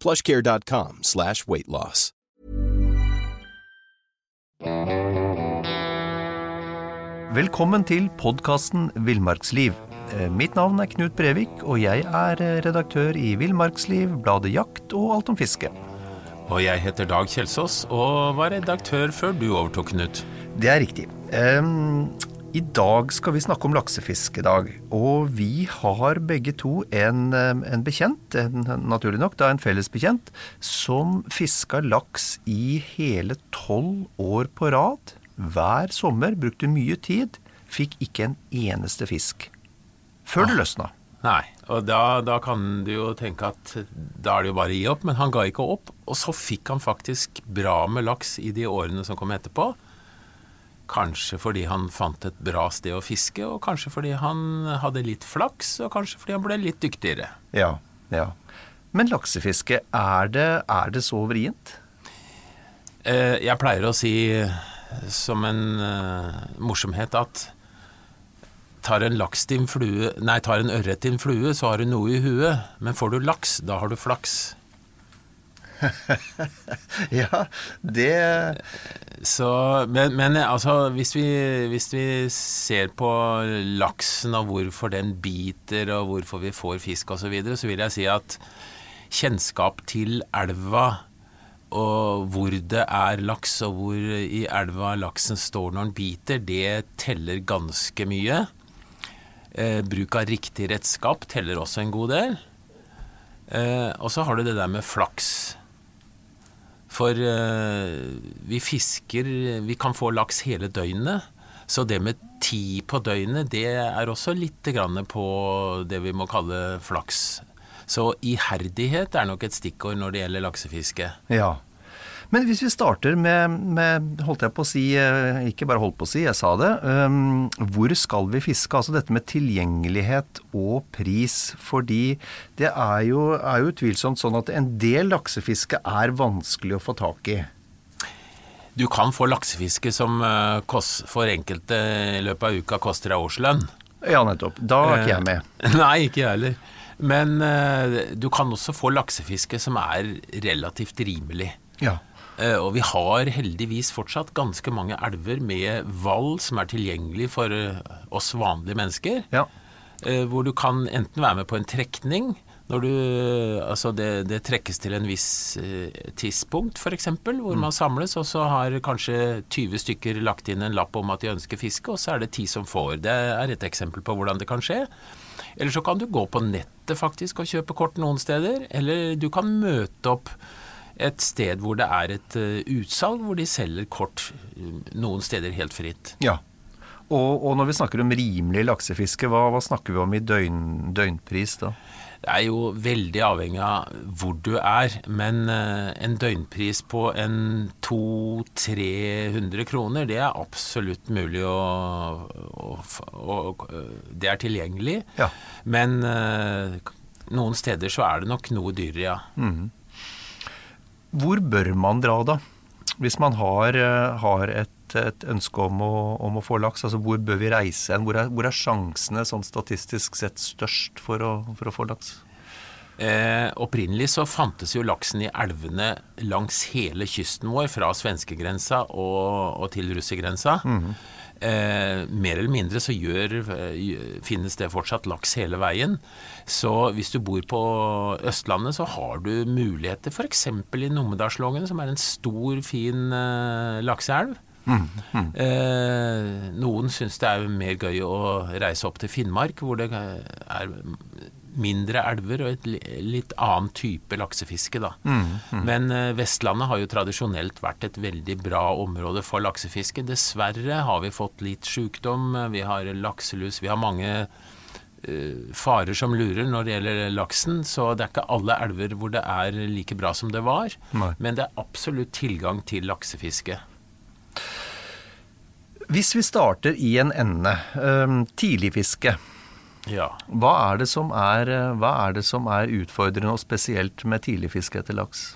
plushcare.com slash weightloss. Velkommen til podkasten Villmarksliv. Eh, Mitt navn er Knut Brevik, og jeg er eh, redaktør i Villmarksliv, bladet Jakt og Alt om fiske. Og jeg heter Dag Kjelsås og var redaktør før du overtok, Knut. Det er riktig. Em, I dag skal vi snakke om laksefiskedag. Og vi har begge to en, en bekjent, en, naturlig nok da en felles bekjent, som fiska laks i hele tolv år på rad. Hver sommer, brukte mye tid, fikk ikke en eneste fisk. Før det løsna. Nei, og da, da kan du jo tenke at da er det jo bare å gi opp, men han ga ikke opp. Og så fikk han faktisk bra med laks i de årene som kom etterpå. Kanskje fordi han fant et bra sted å fiske, og kanskje fordi han hadde litt flaks, og kanskje fordi han ble litt dyktigere. Ja, ja. Men laksefiske, er det, er det så vrient? Eh, Jeg pleier å si som en eh, morsomhet at tar en laks til en flue Nei, tar en ørret til en flue, så har du noe i huet. Men får du laks, da har du flaks. Ja, det Så, men, men altså, hvis vi, hvis vi ser på laksen og hvorfor den biter, og hvorfor vi får fisk osv., så, videre, så vil jeg si at kjennskap til elva og hvor det er laks, og hvor i elva laksen står når den biter, det teller ganske mye. Eh, bruk av riktig redskap teller også en god del. Eh, og så har du det der med flaks. For eh, vi fisker Vi kan få laks hele døgnet. Så det med ti på døgnet, det er også litt på det vi må kalle flaks. Så iherdighet er nok et stikkord når det gjelder laksefiske. Ja. Men hvis vi starter med, med holdt jeg på å si, eh, ikke bare holdt på å si, jeg sa det. Um, hvor skal vi fiske? Altså dette med tilgjengelighet og pris. Fordi det er jo, er jo utvilsomt sånn at en del laksefiske er vanskelig å få tak i. Du kan få laksefiske som eh, kost, for enkelte i løpet av uka koster deg årslønn. Ja, nettopp. Da er ikke jeg med. Nei, ikke jeg heller. Men eh, du kan også få laksefiske som er relativt rimelig. Ja. Eh, og vi har heldigvis fortsatt ganske mange elver med vall som er tilgjengelig for eh, oss vanlige mennesker. Ja. Eh, hvor du kan enten være med på en trekning når du, altså det, det trekkes til en viss eh, tidspunkt, f.eks., hvor man samles, og så har kanskje 20 stykker lagt inn en lapp om at de ønsker fiske, og så er det ti som får. Det er et eksempel på hvordan det kan skje. Eller så kan du gå på nettet faktisk og kjøpe kort noen steder, eller du kan møte opp et sted hvor det er et eh, utsalg, hvor de selger kort eh, noen steder helt fritt. ja. Og, og når vi snakker om rimelig laksefiske, hva, hva snakker vi om i døgn, døgnpris da? Det er jo veldig avhengig av hvor du er, men eh, en døgnpris på en 200-300 kroner, det er absolutt mulig å, å, å, å Det er tilgjengelig. Ja. Men noen steder så er det nok noe dyrere, ja. Hvor bør man dra da? Hvis man har, eh, har et, et ønske om å, om å få laks, altså hvor bør vi reise hen? Hvor hvor er sjansene sånn statistisk sett størst for å, for å få laks? Eh, opprinnelig så fantes jo laksen i elvene langs hele kysten vår, fra svenskegrensa og, og til russergrensa. Eh, mer eller mindre så gjør, eh, finnes det fortsatt laks hele veien. Så hvis du bor på Østlandet, så har du muligheter f.eks. i Numedalslågen, som er en stor, fin eh, lakseelv. Eh, noen syns det er mer gøy å reise opp til Finnmark, hvor det er mindre elver og et litt annen type laksefiske. Da. Men eh, Vestlandet har jo tradisjonelt vært et veldig bra område for laksefiske. Dessverre har vi fått litt sjukdom, vi har lakselus, vi har mange uh, farer som lurer når det gjelder laksen, så det er ikke alle elver hvor det er like bra som det var. Nei. Men det er absolutt tilgang til laksefiske. Hvis vi starter i en ende, um, tidligfiske. Ja. Hva er, det som er, eh, hva er det som er utfordrende, og spesielt med tidligfiske etter laks?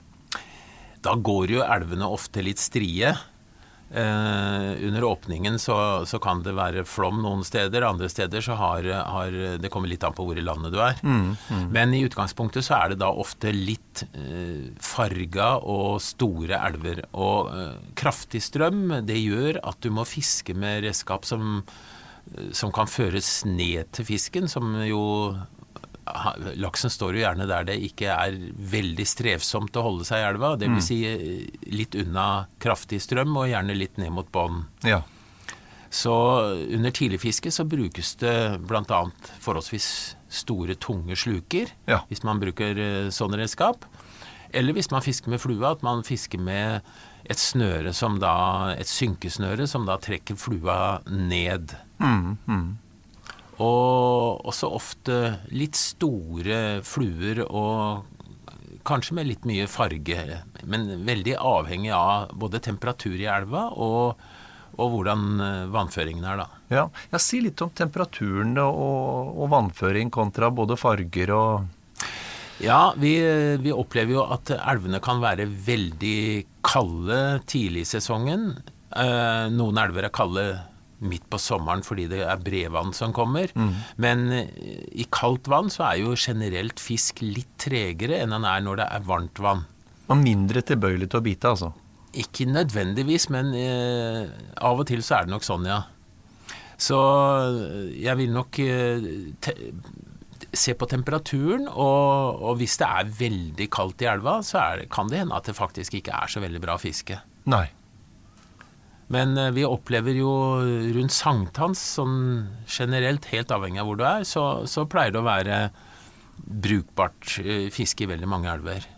Da går jo elvene ofte litt strie. Eh, under åpningen så, så kan det være flom noen steder, andre steder så har, har Det kommer litt an på hvor i landet du er. Men i utgangspunktet så er det da ofte litt eh, farga og store elver. Og eh, kraftig strøm, det gjør at du må fiske med redskap som, som kan føres ned til fisken, som jo Laksen står jo gjerne der det ikke er veldig strevsomt å holde seg i elva. Det vil si eh, litt unna kraftig strøm, og gjerne litt ned mot bånn. Ja. Så under tidligfiske så brukes det bl.a. forholdsvis store, tunge sluker, Ja. hvis man bruker eh, sånne redskap. Eller hvis man fisker med flua, at man fisker med et snøre som da, et synkesnøre som da trekker flua ned. Og også ofte litt store fluer og kanskje med litt mye farge, men veldig avhengig av både temperatur i elva og, og hvordan eh, vannføringen er, da. Ja. ja, Si litt om temperaturen og, og vannføring kontra både farger og Ja, vi, vi opplever jo at elvene kan være veldig kalde tidlig i sesongen. Eh, noen elver er kalde midt på sommeren fordi det er brevann som kommer. Men eh, i kaldt vann så er jo generelt fisk litt tregere enn han er når det er varmt vann. og mindre tilbøyelig til å bite, altså. Ikke nødvendigvis, men eh, av og til så er det nok sånn, ja. Så eh, jeg vil nok eh, se på temperaturen, og, og hvis det er veldig kaldt i elva, så er, det- kan det hende at det faktisk ikke er så veldig bra fiske. Nei. Men eh, vi opplever jo rundt sankthans, sånn generelt, helt avhengig av hvor du er, så, så pleier det å være brukbart eh, fiske i veldig mange elver.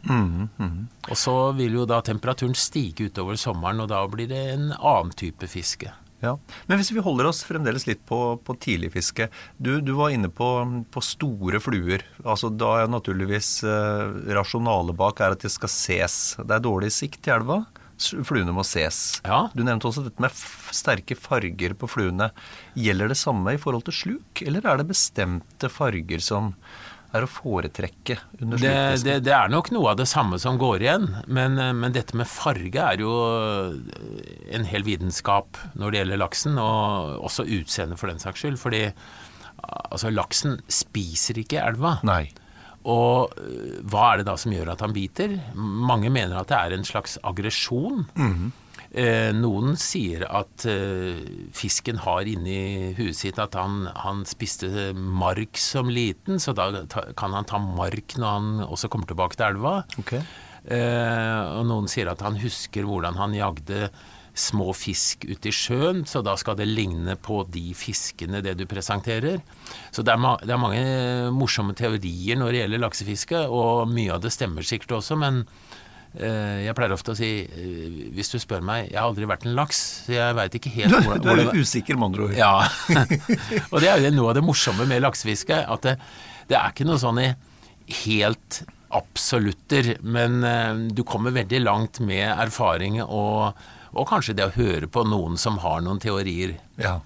Og så vil jo da temperaturen stige utover sommeren, og da blir det en annen type fiske. Ja. Men hvis vi holder oss fremdeles litt på, på tidligfiske. Du, du var inne på, på store fluer. Altså Da er naturligvis eh, rasjonalet bak er at de skal ses. Det er dårlig sikt i elva. Fluene må ses. Ja. Du nevnte også dette med sterke farger på fluene. Gjelder det samme i forhold til sluk, eller er det bestemte farger som er å foretrekke under Det, det, det er nok noe av det samme som går igjen, men, eh, men dette med farge er jo eh, en hel vitenskap når det gjelder laksen, og også utseendet for den saks skyld. Fordi altså, laksen spiser ikke elva. Nei. Og øh, hva er det da som gjør at han biter? Mange mener at det er en slags aggresjon. eh, noen sier at eh, fisken har inni huet sitt at han, han spiste mark som liten, så da ta, kan han ta mark når han også kommer tilbake til elva. Okay. Eh, og noen sier at han husker hvordan han jagde små fisk ute i sjøen, så da skal det ligne på de fiskene det du presenterer. Så det er, ma det er mange morsomme teorier når det gjelder laksefiske, og mye av det stemmer sikkert også, men eh, jeg pleier ofte å si, eh, hvis du spør meg, jeg har aldri vært en laks, så jeg veit ikke helt hvordan du er hvordan- usikker, med andre ord. ja. og det er jo noe av det morsomme med laksefiske, at det, det er ikke noe sånn i helt absolutter, men eh, du kommer veldig langt med erfaring og, og kanskje det å høre på noen som har noen teorier. Ja.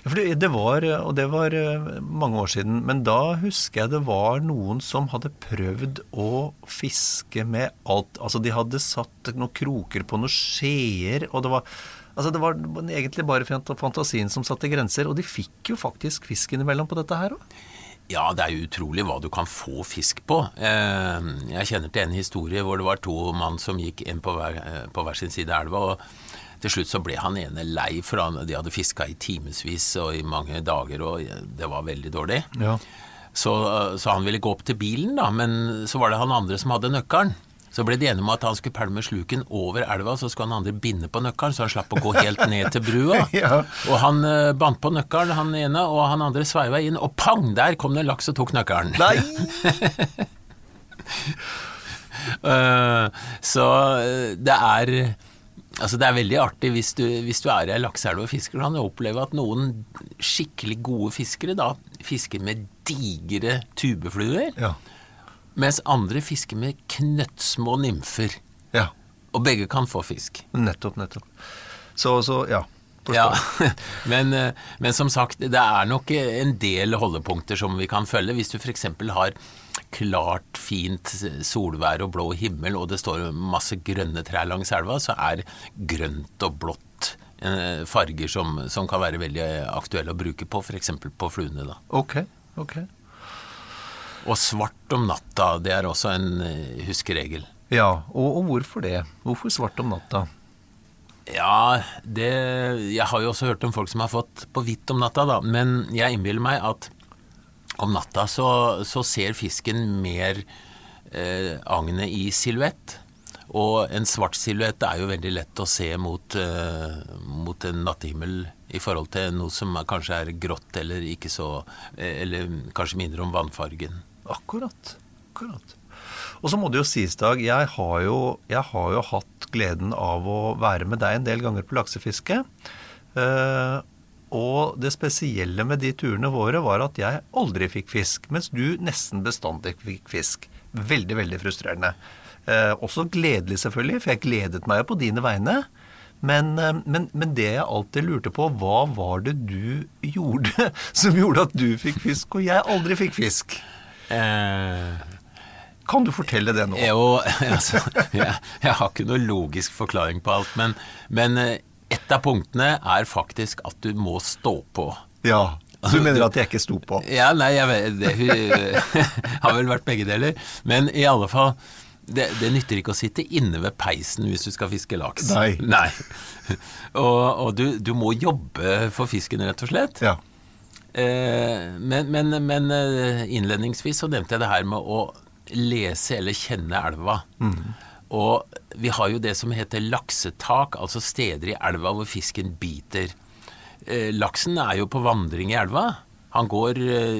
Ja, for det, det var, og det var eh, mange år siden, men da husker jeg det var noen som hadde prøvd å fiske med alt. Altså de hadde satt noen kroker på noen skjeer, og det var Altså Det var egentlig bare fantasien som satte grenser, og de fikk jo faktisk fisk innimellom på dette her òg. Ja, det er utrolig hva du kan få fisk på. Eh, Jeg kjenner til en historie hvor det var to mann som gikk inn på hver, eh, på hver sin side av elva. og til slutt så ble han ene lei, for han, de hadde fiska i timevis og i mange dager, og det var veldig dårlig. Ja. Så, så han ville gå opp til bilen, da, men så var det han andre som hadde nøkkelen. Så ble de enige om at han skulle pælme sluken over elva, så skulle han andre binde på nøkkelen, så han slapp å gå helt ned til brua. Ja. Og han uh, bandt på nøkkelen, han ene, og han andre sveiva inn, og pang, der kom det en laks og tok nøkkelen. Nei! uh, så eh, det er Altså Det er veldig artig hvis du, hvis du er i ei lakseelv og fisker, kan du oppleve at noen skikkelig gode fiskere da fisker med digre tubefluer, Ja. Mens andre fisker med knøttsmå nymfer. ja. Og begge kan få fisk. Nettopp, nettopp. Så, så ja. Ja, men, eh, men som sagt, det er nok en del holdepunkter som vi kan følge. Hvis du f.eks. har klart, fint solvær og blå himmel, og det står masse grønne trær langs elva, så er grønt og blått eh, farger som, som kan være veldig aktuelle å bruke på, f.eks. på fluene. da. Ok, ok. Og svart om natta, det er også en eh, huskeregel. Ja, og, og hvorfor det? Hvorfor svart om natta? Ja, det Jeg har jo også hørt om folk som har fått på hvitt om natta, da. Men jeg innbiller meg at om natta så, så ser fisken mer eh, agnet i silhuett. Og en svart silhuett er jo veldig lett å se mot, eh, mot en nattehimmel i forhold til noe som kanskje er grått eller ikke så eh, Eller kanskje minner om vannfargen. Akkurat. Akkurat. Og så må det jo sies, Dag, jeg har jo, jeg har jo hatt gleden av å være med deg en del ganger på laksefiske. Eh, og det spesielle med de turene våre var at jeg aldri fikk fisk, mens du nesten bestandig fikk fisk. Veldig, veldig frustrerende. Eh, også gledelig, selvfølgelig, for jeg gledet meg jo på dine vegne. Men, eh, men, men det jeg alltid lurte på, hva var det du gjorde som gjorde at du fikk fisk, og jeg aldri fikk fisk? Eh, Kan du fortelle det nå? Jo, altså, jeg, jeg har ikke noe logisk forklaring på alt, men, men eh, et av punktene er faktisk at du må stå på. Ja. Du mener at jeg ikke sto på? Ja, nei, jeg vet det har vel vært begge deler. Men i alle fall, det, det nytter ikke å sitte inne ved peisen hvis du skal fiske laks. Nei. Og, og du, du må jobbe for fisken, rett og slett. Ja. Eh, men, men, men eh, innledningsvis så nevnte jeg det her med å lese eller kjenne elva. Og vi har jo det som heter laksetak, altså steder i elva hvor fisken biter. Eh, laksen er jo på vandring i elva. Han går,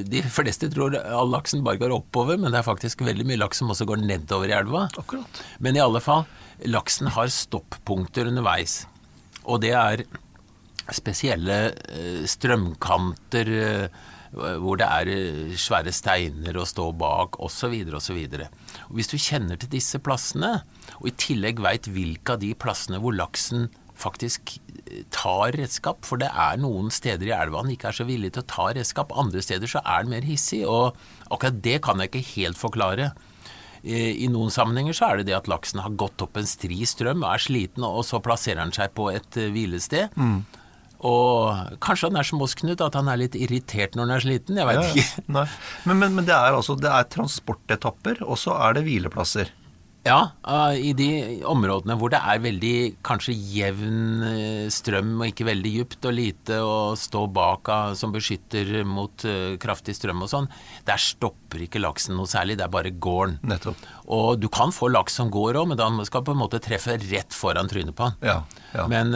De fleste tror all laksen bare går oppover, men det er faktisk veldig mye laks som også går nedover i elva. Akkurat. Men i alle fall, laksen har stoppunkter underveis. Og det er spesielle eh, strømkanter eh, hvor det er eh, svære steiner å stå bak, osv., osv. Hvis du kjenner til disse plassene, og i tillegg veit hvilke av de plassene hvor laksen faktisk tar redskap, for det er noen steder i elva han ikke er så villig til å ta redskap, andre steder så er han mer hissig, og akkurat det kan jeg ikke helt forklare. I noen sammenhenger så er det det at laksen har gått opp en stri strøm og er sliten, og så plasserer han seg på et hvilested. hvilested. Og kanskje han er som oss, Knut, at han er litt irritert når han er sliten. Jeg veit Ja, ikke. Men, men, men det er altså det er transportetapper, og så er det hvileplasser. Ja, eh, i de områdene hvor det er veldig kanskje jevn eh, strøm og ikke veldig djupt og lite å stå bak av som beskytter mot eh, kraftig strøm og sånn, der stopper ikke laksen noe særlig, det er bare gården. Nettopp. Og du kan få laks som går òg, men da skal på en måte treffe rett foran trynet på den. Ja. ja. Men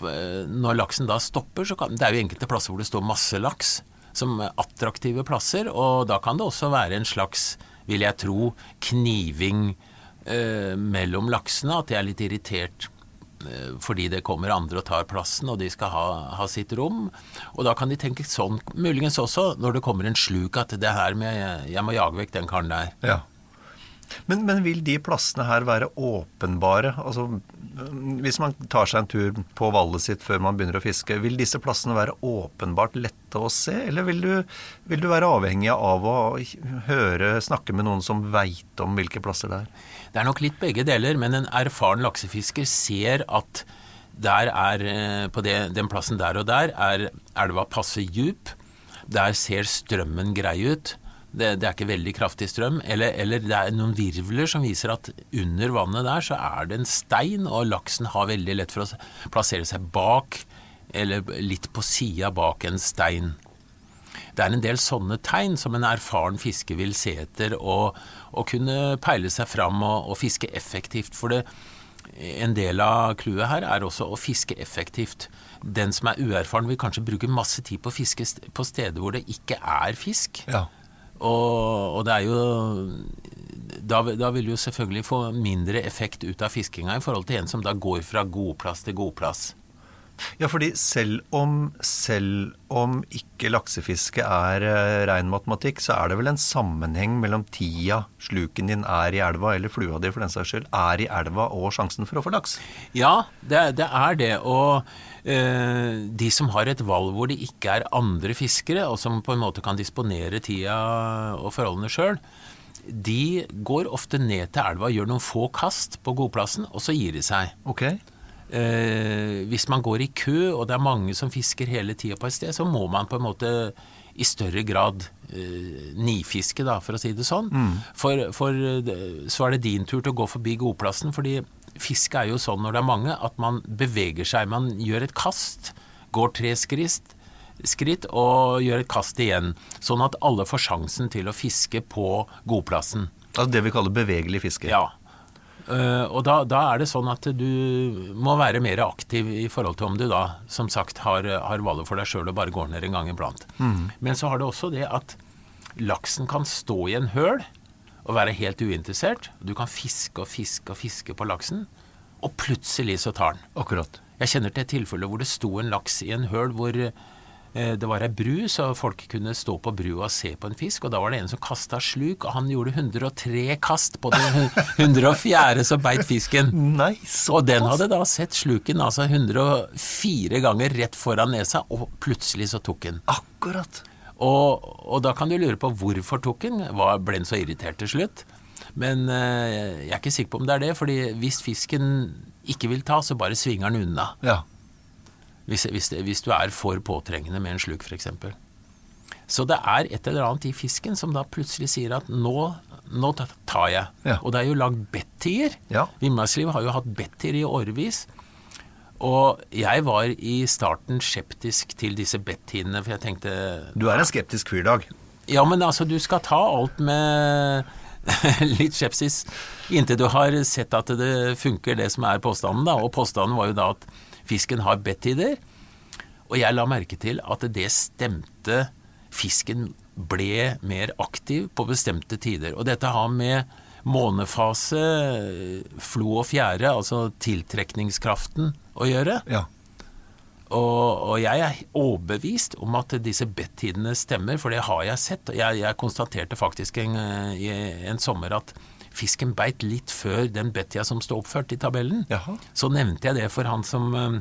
når laksen da stopper, så kan Det er jo enkelte plasser hvor det står masse laks, som attraktive plasser, og da kan det også være en slags, vil jeg tro, kniving eh, mellom laksene, at de er litt irritert eh, fordi det kommer andre og tar plassen, og de skal ha, ha sitt rom. Og da kan de tenke sånn, muligens også når det kommer en sluk, at det her med jeg må jage vekk den karen der. ja. Men, men vil de plassene her være åpenbare? Altså, hvis man tar seg en tur på vallet sitt før man begynner å fiske, vil disse plassene være åpenbart lette å se, eller vil du, vil du være avhengig av å høre, snakke med noen som veit om hvilke plasser det er? Det er nok litt begge deler, men en erfaren laksefisker ser at der er, eh, på det, den plassen der og der er elva passe djup, Der ser strømmen grei ut. Det, det er ikke veldig kraftig strøm. Eller, eller det er noen virvler som viser at under vannet der så er det en stein, og laksen har veldig lett for å plassere seg bak, eller litt på sida bak en stein. Det er en del sånne tegn som en erfaren fisker vil se etter, og, og kunne peile seg fram og, og fiske effektivt. For det, en del av clouet her er også å fiske effektivt. Den som er uerfaren, vil kanskje bruke masse tid på å fiske på steder hvor det ikke er fisk. Ja. Og, og det er jo da, da, vil du selvfølgelig få mindre effekt ut av fiskinga i forhold til en som da går fra godplass til godplass. Ja, fordi selv om, selv om ikke laksefiske er uh, rein matematikk, så er det vel en sammenheng mellom tida sluken din er i elva, eller flua di for den saks skyld, er i elva, og sjansen for å få laks? Ja, det, det er det. Og de som har et valg hvor det ikke er andre fiskere, og som på en måte kan disponere tida og forholdene sjøl, de går ofte ned til elva, gjør noen få kast på godplassen, og så gir de seg. Okay. Eh, hvis man går i kø, og det er mange som fisker hele tida på et sted, så må man på en måte i større grad eh, nifiske, da, for å si det sånn. Mm. For, for, så er det din tur til å gå forbi godplassen, fordi fiske er jo sånn når det er mange, at man beveger seg. Man gjør et kast, går tre skritt, skritt og gjør et kast igjen. Sånn at alle får sjansen til å fiske på godplassen. Altså det vi kaller bevegelig fiske? Ja. Uh, og da, da, er det sånn at du må være mer aktiv i forhold til om du da, som sagt, har, har valget for deg sjøl og bare går ned en gang iblant. Mm. Men så har det også det at laksen kan stå i en høl og være helt uinteressert. Du kan fiske og fiske og fiske på laksen, og plutselig så tar den. Akkurat. Jeg kjenner til et tilfelle hvor det sto en laks i en høl hvor Eh, det var ei bru, så folk kunne stå på brua og se på en fisk. Og da var det en som kasta sluk, og han gjorde 103 kast på den 104. som beit fisken. Nice. og den hadde da sett sluken altså 104 ganger rett foran nesa, og plutselig så tok den. Akkurat. Og, og, da kan du lure på hvorfor tok den. Ble den så irritert til slutt? Men eh, jeg er ikke sikker på om det er det, fordi hvis fisken ikke vil ta, så bare svinger den unna. Ja. Hvis, hvis, hvis du er for påtrengende med en sluk, f.eks. Så det er et eller annet i fisken som da plutselig sier at nå, nå tar jeg. Ja. Og det er jo lagd bettier. Ja. Villmarkslivet har jo hatt bettier i årevis. Og jeg var i starten skeptisk til disse bettiene, for jeg tenkte Du er en skeptisk fyr, Dag. Ja, men altså, du skal ta alt med litt skepsis inntil du har sett at det funker, det som er påstanden, da. Og påstanden var jo da at fisken har bedtider, Og jeg la merke til at det stemte. Fisken ble mer aktiv på bestemte tider. Og dette har med månefase, flo og fjære, altså tiltrekningskraften, å gjøre. Ja. Og, og, jeg er overbevist om at disse bedtidene stemmer, for det har jeg sett. Jeg, jeg konstaterte faktisk en, i en sommer at fisken beit litt før den bettida som står oppført i tabellen. Jaha. Så nevnte jeg det for han som, eh,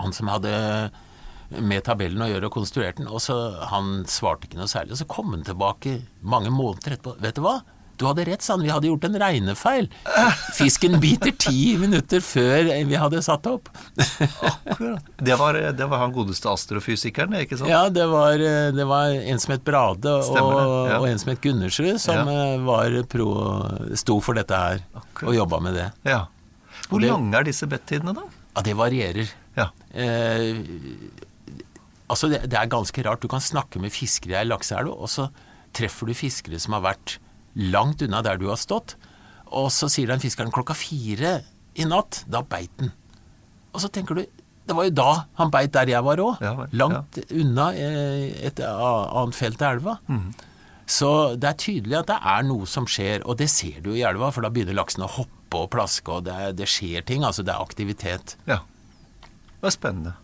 han som hadde med tabellen å gjøre og konstruert den, og så han svarte ikke noe særlig. Og så kom han tilbake mange måneder etterpå. Vet du hva? Du hadde rett, sa han. Vi hadde gjort en regnefeil. Fisken biter ti minutter før vi hadde satt opp. Akkurat. Det var, det var, han godeste astrofysikeren, ikke sant? Ja, det var, det var en som het Brade og, ja. og, en som het Gundersrud, som ja. Eh, var pro, sto for dette her Akkurat. og jobba med det. Ja. Hvor det, lange er disse bettidene, da? Ja, Det varierer. Ja. Eh, altså, det, det, er ganske rart. Du kan snakke med fiskere i ei lakseelv, og så treffer du fiskere som har vært langt unna der du har stått. Og så sier den fiskeren klokka fire i natt, da beit den. Og så tenker du det var jo da han beit der jeg var òg. Ja, langt ja. unna eh, et annet felt i elva. Mm. Så det er tydelig at det er noe som skjer, og det ser du i elva, for da begynner laksen å hoppe og plaske, og det, det skjer ting. Altså det er aktivitet. Ja. Det er spennende.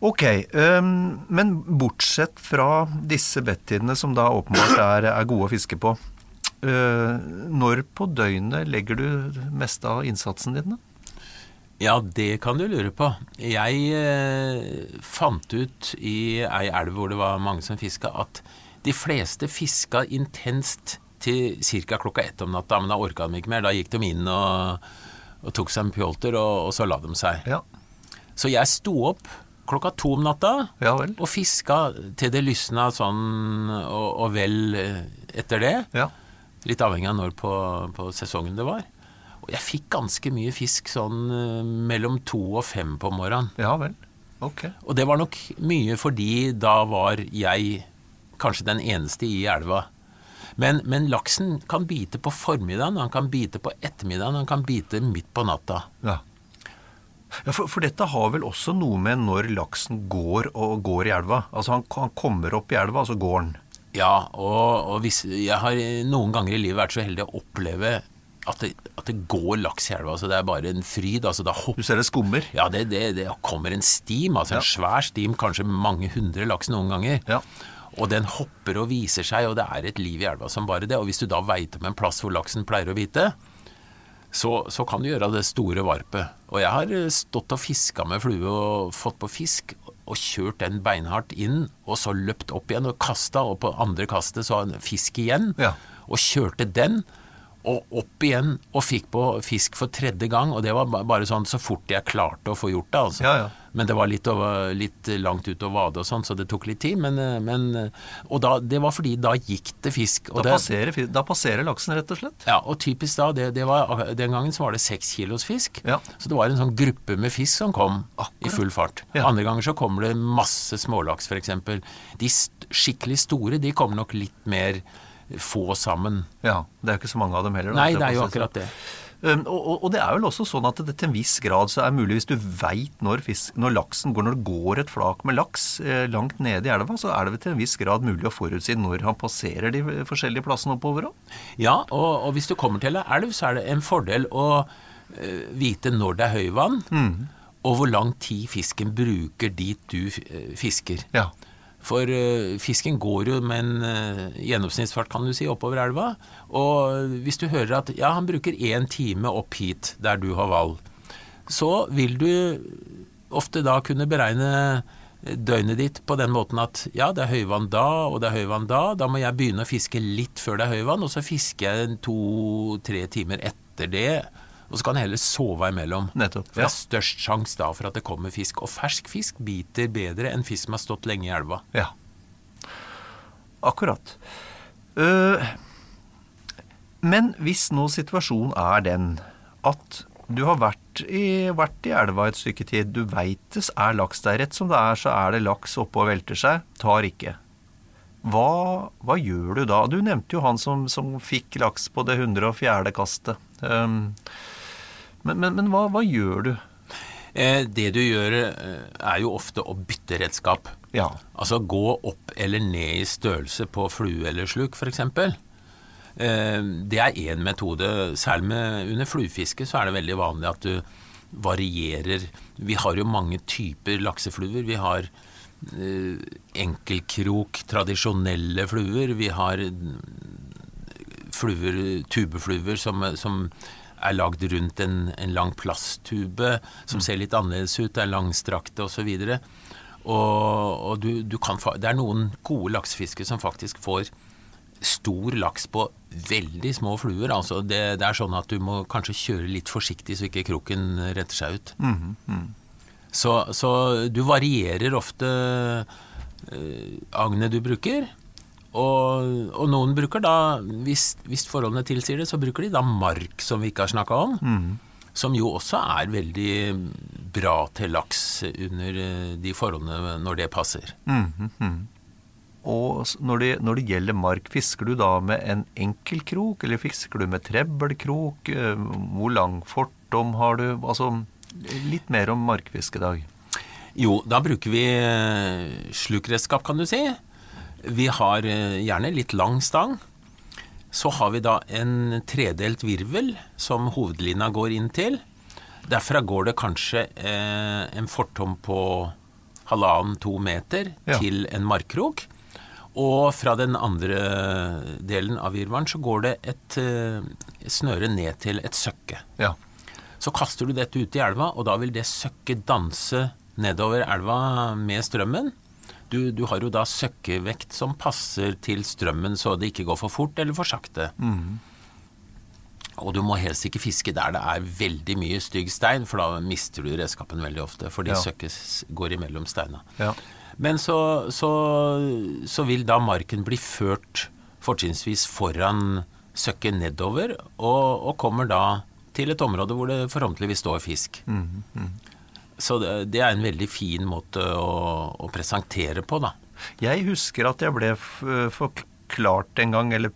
Ok, um, men bortsett fra disse bettidene, som da åpenbart er, er gode å fiske på, uh, når på døgnet legger du mest av innsatsen din, da? Ja, det kan du lure på. Jeg eh, fant ut i ei elv hvor det var mange som fiska, at de fleste fiska intenst til ca. klokka ett om natta, men da orka de ikke mer. Da gikk de inn og, og tok seg en pjolter, og, og, så la de seg. Ja. Så jeg sto opp klokka to om natta Ja og fiska til det lysna sånn og, og vel eh, etter det. Ja. Litt avhengig av når på, på sesongen det var. Og jeg fikk ganske mye fisk sånn eh, mellom to og fem på morgenen. Ja vel. Ok. Og det var nok mye fordi da var jeg kanskje den eneste i elva. Men, men laksen kan bite på formiddagen, han kan bite på ettermiddagen, han kan bite midt på natta. Ja. Ja, for, for dette har vel også noe med når laksen går og går i elva. Altså han, han kommer opp i elva, og så går han. Ja, og, og hvis, jeg har noen ganger i livet vært så heldig å oppleve at det, at det går laks i elva. Altså det er bare en fryd. Altså Du ser det skummer. Ja, det, det, det kommer en stim, altså en svær stim, kanskje mange hundre laks noen ganger. Ja. Og den hopper og viser seg, og det er et liv i elva som bare det. Og hvis du da veit om en plass hvor laksen pleier å bite, så, så kan du gjøre det store varpet. Og jeg har eh, stått og fiska med flue og fått på fisk, og kjørt den beinhardt inn, og så løpt opp igjen og kasta, og på andre kastet så har en fisk igjen, Ja. og kjørte den. Og opp igjen og fikk på fisk for tredje gang, og det var bare sånn så fort jeg klarte å få gjort det. altså. Ja, ja. Men det var litt, over, litt langt ut å vade og sånn, så det tok litt tid. Men, eh, men Og da, det var fordi da gikk det fisk. Da det, passerer, da passerer laksen, rett og slett. ja, og typisk da, det, det var, den gangen så var det seks kilos fisk. Ja. Så det var en sånn gruppe med fisk som kom i full fart. Andre ganger så kommer det masse smålaks, f.eks. De skikkelig store, de kommer nok litt mer få sammen. Ja, Det er jo ikke så mange av dem heller. da, Nei, det er jo akkurat det. Um, og, og, det er vel også sånn at det til en viss grad så er mulig, hvis du veit når, når laksen går, når det går et flak med laks eh, langt nede i elva, så er det vel til en viss grad mulig å forutsi når han passerer de forskjellige plassene oppover òg. Ja, og, og hvis du kommer til ei elv, så er det en fordel å eh, vite når det er høyvann, og hvor lang tid fisken bruker dit du eh, fisker. Ja. For eh, fisken går jo med en eh, gjennomsnittsfart, kan du si, oppover elva. Og hvis du hører at ja, han bruker én time opp hit, der du har valg, så vil du ofte da kunne beregne døgnet ditt på den måten at ja, det er høyvann da, og det er høyvann da. Da må jeg begynne å fiske litt før det er høyvann, og så fisker jeg to-tre timer etter det. Og så kan jeg heller sove imellom. Nettopp, For det er størst sjanse da for at det kommer fisk. Og fersk fisk biter bedre enn fisk som har stått lenge i elva. Ja. Akkurat. Øh, men hvis nå situasjonen er den at du har vært i, vært i elva et stykke tid, du veit det er laks der. Rett som det er, så er det laks oppe og velter seg. Tar ikke. Hva, hva gjør du da? Du nevnte jo han som, som fikk laks på det 104. kastet. Um, men men, men hva, hva gjør du? Eh, det du gjør, eh, er jo ofte å bytte redskap. Ja. Altså gå opp eller ned i størrelse på flue eller sluk, f.eks. Eh, det er én metode. Særlig med, under fluefiske så er det veldig vanlig at du varierer. Vi har jo mange typer laksefluer. Vi har eh, enkelkrok, tradisjonelle fluer. Vi har fluer, tubefluer som, som er lagd rundt en, en lang plasttube, som ser litt annerledes ut, er langstrakte osv. Og, og du, du kan, det er noen gode laksefiskere som faktisk får stor laks på veldig små fluer. Altså det, det er sånn at du må kanskje kjøre litt forsiktig så ikke kroken retter seg ut. Så, så du varierer ofte eh, agnet du bruker. Og, og noen bruker da, hvis, hvis forholdene tilsier det, så bruker de da mark, som vi ikke har snakka om. Som jo også er veldig bra til laks under eh, de forholdene når det passer. Og når det, når det gjelder mark, fisker du da med en enkel krok, eller fisker du med trebbelkrok? Eh, Hvor lang fortom har du? Altså, litt mer om markfiske i dag. Jo, da bruker vi eh, slukredskap, kan du si. Vi har eh, gjerne litt lang stang. Så har vi da en tredelt virvel som hovedlina går inn til. Derfra går det kanskje eh, en fortom på halvannen-to meter Ja. til en markkrok. Og fra den andre delen av virvelen så går det et eh, snøre ned til et søkke. Ja. Så kaster du dette ut i elva, og da vil det søkket danse nedover elva med strømmen. Du, du har jo da søkkevekt som passer til strømmen, så det ikke går for fort eller for sakte. Og du må helst ikke fiske der det er veldig mye stygg stein, for da mister du redskapen veldig ofte. Fordi Ja. søkket går imellom steina. Ja. Men så, så, så vil da marken bli ført fortrinnsvis foran søkket nedover, og, og kommer da til et område hvor det forhåpentligvis står fisk. Så det, er en veldig fin måte å, å presentere på, da. Jeg husker at jeg ble forklart en gang, eller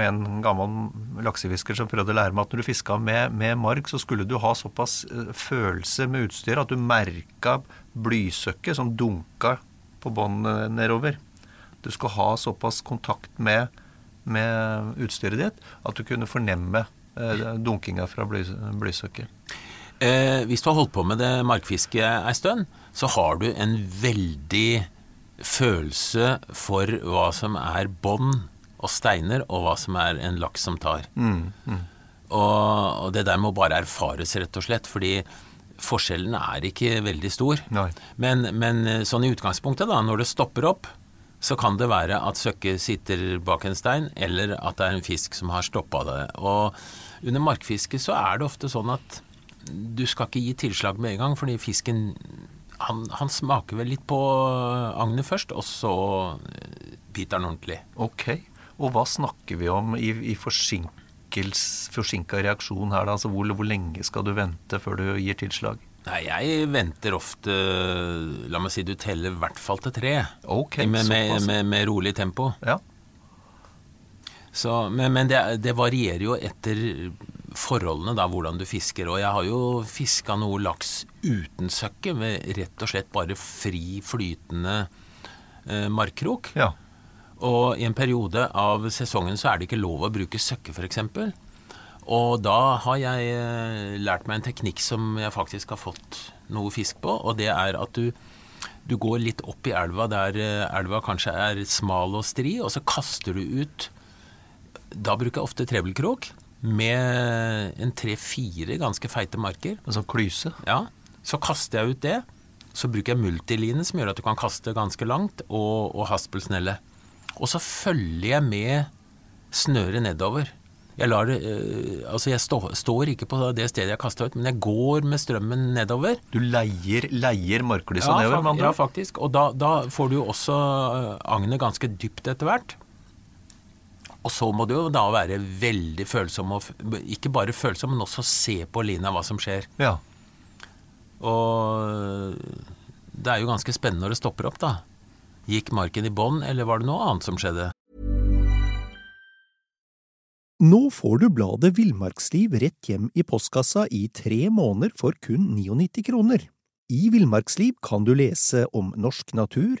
en gammel laksefisker som prøvde å lære meg at når du fiska med, med mark, så skulle du ha såpass eh, følelse med utstyret at du merka blysøkket som dunka på båndet nedover. Du skulle ha såpass kontakt med, med utstyret ditt at du kunne fornemme eh, dunkinga fra blysøkket. Eh, hvis du har holdt på med det markfisket ei stund, så har du en veldig følelse for hva som er bånd og steiner, og hva som er en laks som tar. Og, og det der må bare erfares, rett og slett, fordi forskjellen er ikke veldig stor. Men, men eh, sånn i utgangspunktet, da, når det stopper opp, så kan det være at søkket sitter bak en stein, eller at det er en fisk som har stoppa det. Og under markfiske så er det ofte sånn at du skal ikke gi tilslag med en gang, fordi fisken han, han smaker vel litt på agnet først, og så eh, biter han ordentlig. Ok. Og hva snakker vi om i, i forsinka reaksjon her, da? Altså hvor, hvor lenge skal du vente før du gir tilslag? Nei, jeg venter ofte La meg si du teller i hvert fall til tre. Ok, med, med, med, med rolig tempo. Ja. Så, men men det, det varierer jo etter forholdene, da, hvordan du fisker. Og jeg har jo fiska noe laks uten søkke, med rett og slett bare fri flytende eh, markkrok. ja. Og i en periode av sesongen så er det ikke lov å bruke søkke, f.eks. Og da har jeg eh, lært meg en teknikk som jeg faktisk har fått noe fisk på, og det er at du, du går litt opp i elva der eh, elva kanskje er smal og stri, og så kaster du ut Da bruker jeg ofte trebelkrok med en tre-fire ganske feite marker. En sånn klyse? Ja, så kaster jeg ut det. Så bruker jeg multiline, som gjør at du kan kaste ganske langt, og, og haspelsnelle. Og så følger jeg med snøret nedover. Jeg, lar eh, altså jeg stå, står ikke på det stedet jeg kasta ut, men jeg går med strømmen nedover. Du leier, leier marklysa Ja, nedover, ja, faktisk. Og da, da får du jo også eh, agnet ganske dypt etter hvert. Og så må du jo da være veldig følsom, og ikke bare følsom, men også se på lina hva som skjer. Ja. Og det er jo ganske spennende når det stopper opp, da. Gikk marken i bånn, eller var det noe annet som skjedde? Nå får du bladet Villmarksliv rett hjem i postkassa i tre måneder for kun 99 kroner. I Villmarksliv kan du lese om norsk natur,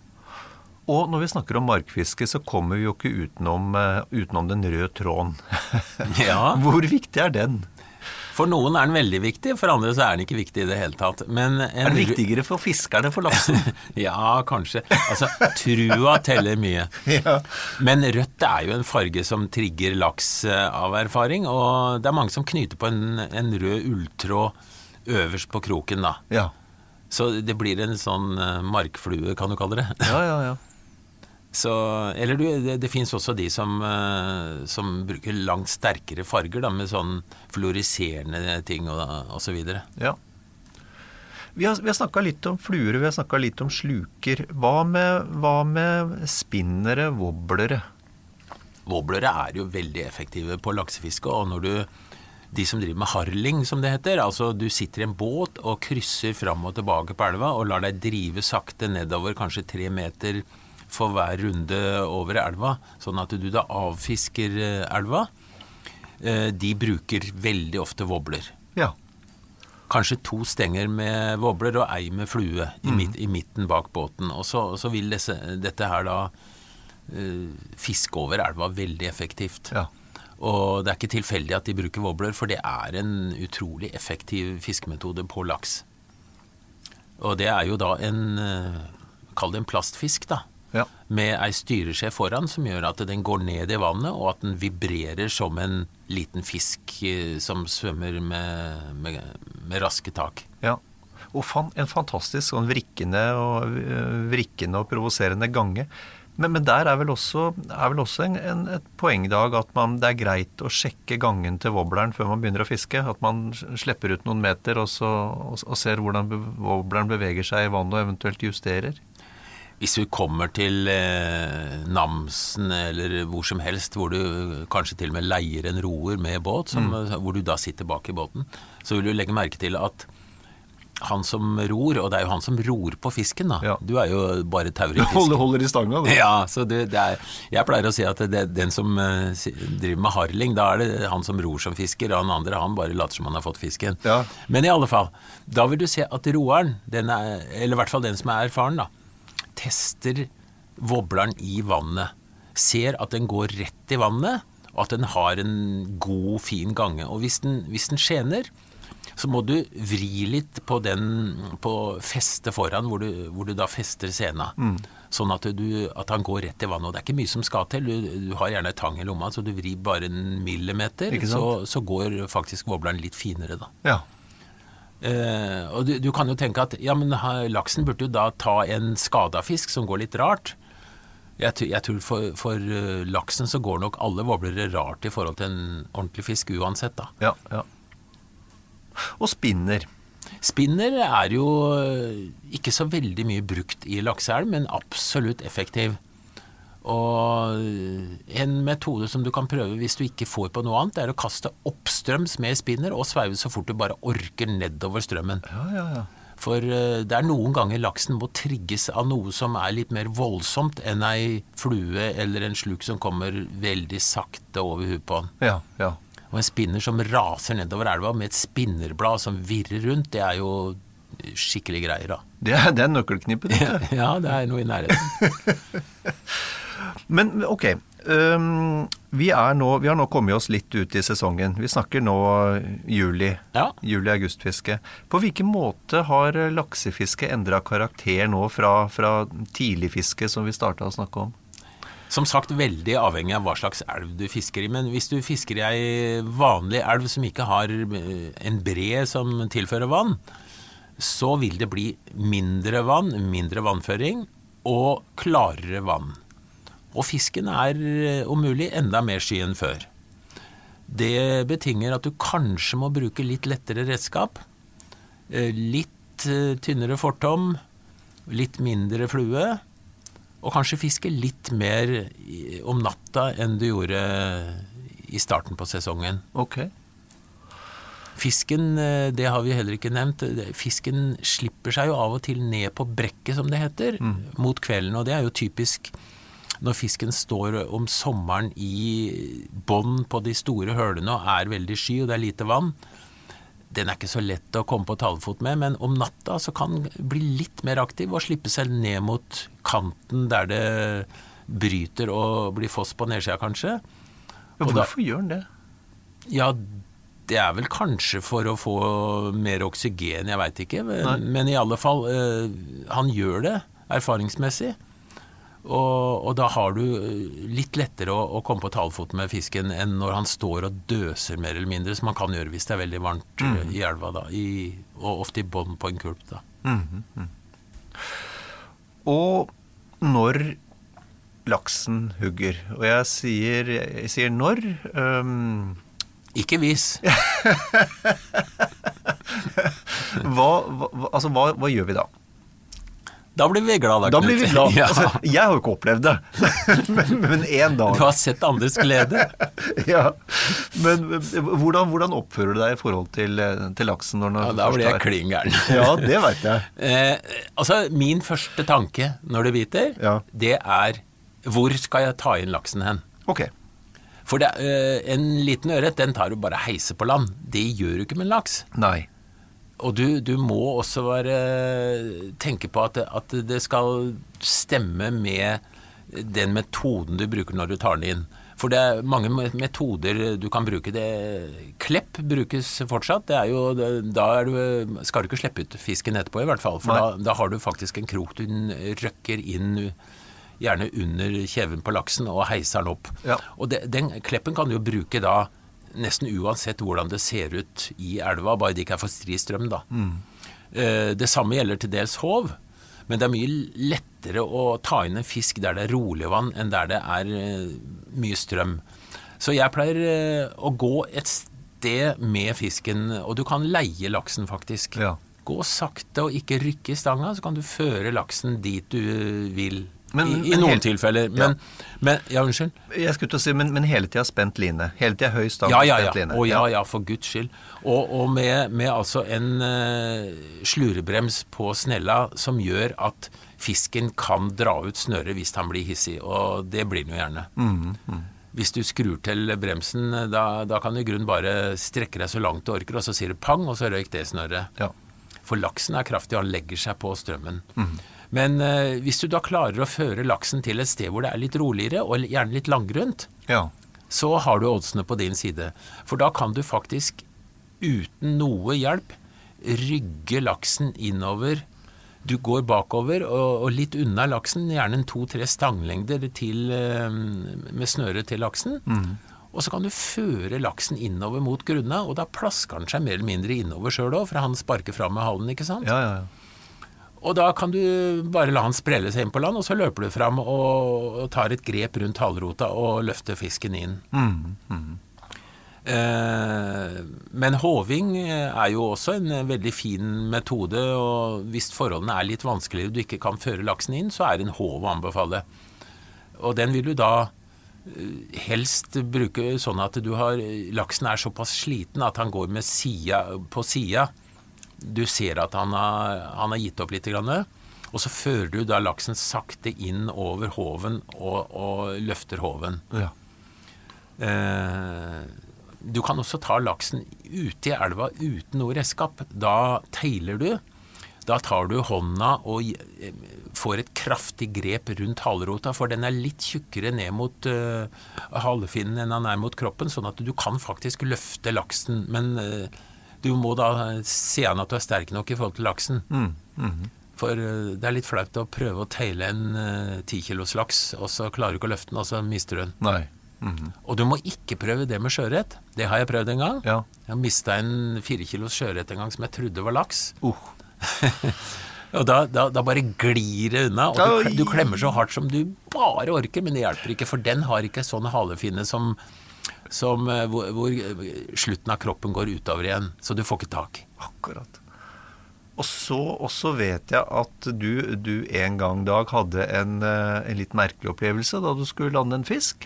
Og når vi snakker om markfiske, så kommer vi jo ikke utenom, eh, utenom den røde tråden. Ja. Hvor viktig er den? For noen er den veldig viktig, for andre så er den ikke viktig i det hele tatt. Men en Er den viktigere for fiskerne for laksen? Ja, kanskje. Altså, trua teller mye. ja. Men rødt er jo en farge som trigger laks eh, av erfaring, og det er mange som knyter på en, en rød ulltråd øverst på kroken, da. Ja, Så det blir en sånn eh, markflue, kan du kalle det. ja, ja. ja. Så, eller du, det, det fins også de som, eh, som bruker langt sterkere farger, da, med sånn fluoriserende ting og, og så videre. ja. Vi har, vi har snakka litt om fluer, vi har snakka litt om sluker. Hva med, hva med spinnere, wobblere? Wobblere er jo veldig effektive på laksefiske, og når du de som driver med harling, som det heter. Altså du sitter i en båt og krysser fram og tilbake på elva og lar deg drive sakte nedover kanskje tre meter for hver runde over elva, sånn at du da avfisker eh, elva. Eh, De bruker veldig ofte wobbler. Ja. Kanskje to stenger med wobbler og ei med flue i, midt, i midten bak båten. Og så, så vil disse, dette her da eh, fiske over elva veldig effektivt. Ja. Og det er ikke tilfeldig at de bruker wobbler, for det er en utrolig effektiv fiskemetode på laks. Og det er jo da en Kall det en plastfisk, da. Ja. Med ei styresjef foran som gjør at den går ned i vannet, og at den vibrerer som en liten fisk eh, som svømmer med, med, med raske tak. ja. Og fan, en fantastisk sånn vrikkende og, øh, vrikkende og provoserende gange. Men, men der er vel også, er vel også en, en, et poeng, Dag, at man, det er greit å sjekke gangen til wobbleren før man begynner å fiske. At man slipper ut noen meter og, så, og, og ser hvordan wobbleren beveger seg i vannet og eventuelt justerer. Hvis vi kommer til eh, Namsen eller hvor som helst, hvor du kanskje til og med leier en roer med båt, som, hvor du da sitter bak i båten, så vil du legge merke til at han som ror, og det er jo han som ror på fisken, da. Ja. Du er jo bare tauer Du holder, holder i stanga, Ja, så det, det er, jeg pleier å si at det, den som uh, driver med harling, da er det han som ror som fisker, og han andre han bare later som han har fått fisken. Ja. Men i alle fall, da vil du se at roeren, den er, eller i hvert fall den som er erfaren, da, tester wobbleren i vannet. Ser at den går rett i vannet, og at den har en god, fin gange. Og hvis den, hvis den skjener, så må du vri litt på den på festet foran, hvor du, hvor du da fester sena. Sånn at, du, at han går rett i vannet. Og det er ikke mye som skal til. Du, du har gjerne tang i lomma, så du vrir bare en millimeter, så, så går faktisk wobbleren litt finere, da. Ja. Eh, og du, du kan jo tenke at ja, men laksen burde jo da ta en skada fisk som går litt rart. Jeg, jeg tror for, for eh, laksen så går nok alle voblere rart i forhold til en ordentlig fisk uansett, da. Ja, ja. Og spinner. Spinner er jo eh, ikke så veldig mye brukt i lakseelv, men absolutt effektiv. Og en metode som du kan prøve hvis du ikke får på noe annet, det er å kaste oppstrøms med spinner og sveive så fort du bare orker nedover strømmen. Ja, ja, ja. For eh, det er noen ganger laksen må trigges av noe som er litt mer voldsomt enn ei flue eller en sluk som kommer veldig sakte over huet på den. Ja, ja. Og en spinner som raser nedover elva med et spinnerblad som virrer rundt, det er jo skikkelig greier, da. Det er, det er nøkkelknippet. dette. Ja, det er noe i nærheten. Men ok, Um, vi, er nå, vi har nå kommet oss litt ut i sesongen. Vi snakker nå juli. Ja. Juli-augustfiske. På hvilken måte har laksefiske endra karakter nå fra, fra tidligfiske, som vi starta å snakke om? Som sagt, veldig avhengig av hva slags elv du fisker i. Men hvis du fisker i ei vanlig elv som ikke har eh, en bre som tilfører vann, så vil det bli mindre vann, mindre vannføring og klarere vann. Og fisken er eh, om mulig enda mer sky enn før. Det betinger at du kanskje må bruke litt lettere redskap. eh, Litt eh, tynnere fortom, litt mindre flue, og kanskje fiske litt mer om natta enn du gjorde i starten på sesongen. Ok. Fisken, det har vi heller ikke nevnt, fisken slipper seg jo av og til ned på brekket, som det heter, mot kvelden. Og det er jo typisk når fisken står om sommeren i bånn på de store hølene og er veldig sky og det er lite vann. Den er ikke så lett å komme på talefot med, men om natta så kan den bli litt mer aktiv og slippe seg ned mot kanten der det bryter og blir foss på nedsida, kanskje. Ja, hvorfor da- gjør den det? Ja, det er vel kanskje for å få mer oksygen, jeg veit ikke. Men, men i alle fall, øh, han gjør det erfaringsmessig. Og, og da har du eh, litt lettere å, å komme på talefot med fisken enn når han står og døser mer eller mindre, som man kan gjøre hvis det er veldig varmt mm. i elva, da. I, og ofte i bånn på en kulp, da. Og når laksen hugger, og jeg sier, jeg sier når um... Ikke hvis. hva, hva, altså, hva, hva gjør vi da? Da blir vi glad, da, Da blir vi glad. Ja. Altså, jeg har jo ikke opplevd det, men, én en dag. Du har sett andres glede. Ja. Men hvordan, hvordan oppfører du deg i forhold til, til laksen? Når den Ja, da blir jeg klin gæren. Ja, det veit jeg. Eh, altså, min første tanke når det biter, Ja. det er hvor skal jeg ta inn laksen hen? Ok. For det, eh, en liten ørret, den tar du bare heise på land. Det gjør du ikke med en laks. Nei. Og du, du må også være, tenke på at at det skal stemme med den metoden du bruker når du tar den inn. For det er mange metoder du kan bruke. Det, klepp brukes fortsatt. Det er jo, da er du, skal du ikke slippe ut fisken etterpå, i hvert fall. For da, da har du faktisk en krok du røkker inn gjerne under kjeven på laksen og heiser den opp. Ja. Og det, den kleppen kan du bruke da nesten uansett hvordan det ser ut i elva, bare det ikke er for stri strøm, da. Mm. det samme gjelder til dels håv, men det er mye lettere å ta inn en fisk der det er rolig vann, enn der det er eh, mye strøm. Så jeg pleier eh, å gå et sted med fisken, og du kan leie laksen, faktisk. Ja. Gå sakte og ikke rykke i stanga, så kan du føre laksen dit du vil. Men- I, I men noen tilfeller. Men, men Ja, unnskyld? Jeg skulle til å si, men, men hele tida spent line. Hele tida høy stand. Ja, ja, ja. line. Og ja, ja, for guds skyld. Og, og med, med altså en uh, slurebrems på snella som gjør at fisken kan dra ut snøret hvis han blir hissig, og det blir han jo gjerne. Mm, Hvis du skrur til bremsen, da, da kan du i grunnen bare strekke deg så langt du orker, og så sier det pang, og så røyk det snøret. Ja. For laksen er kraftig, og han legger seg på strømmen. Men eh, hvis du da klarer å føre laksen til et sted hvor det er litt roligere, og gjerne litt langgrunt, ja. så har du oddsene på din side. For da kan du faktisk uten noe hjelp rygge laksen innover. Du går bakover og, og litt unna laksen, gjerne en to-tre stanglengder til, eh, med snøre til laksen. Og så kan du føre laksen innover mot grunna, og da plasker han seg mer eller mindre innover sjøl òg, for han sparker fram med halen, ikke sant? Ja, ja, ja. Og da kan du bare la han sprelle seg inn på land, og så løper du fram og, tar et grep rundt halvrota og løfter fisken inn. Eh, men håving er jo også en veldig fin metode, og hvis forholdene er litt vanskeligere og du ikke kan føre laksen inn, så er en håv å anbefale. Og den vil du da eh, helst bruke sånn at du har Laksen er såpass sliten at han går med sida på sida. Du ser at han har, han har gitt opp litt. Grann, og så fører du da laksen sakte inn over håven og, og løfter håven. ja. Eh, du kan også ta laksen ute i elva uten noe redskap. Da teiler du. Da tar du hånda og eh, får et kraftig grep rundt halerota, for den er litt tjukkere ned mot uh, halefinnen enn den er mot kroppen, sånn at du kan faktisk løfte laksen. Men eh, du må da se an at du er sterk nok i forhold til laksen. For eh, det er litt flaut å prøve å teile en ti kilos laks, og så klarer du ikke å løfte den, og så mister du den. Nei. Og du må ikke prøve det med sjøørret. Det har jeg prøvd en gang. Ja. Jeg mista en fire kilos sjøørret en gang som jeg trodde var laks. Uh. Og da, da, da bare glir det unna, og du, du klemmer så hardt som du bare orker, men det hjelper ikke, for den har ikke sånn halefinne som, som eh, hvor, hvor slutten av kroppen går utover igjen, så du får ikke tak. Akkurat. Og så, også vet jeg at du, du en gang, Dag, hadde en, eh, en litt merkelig opplevelse da du skulle lande en fisk.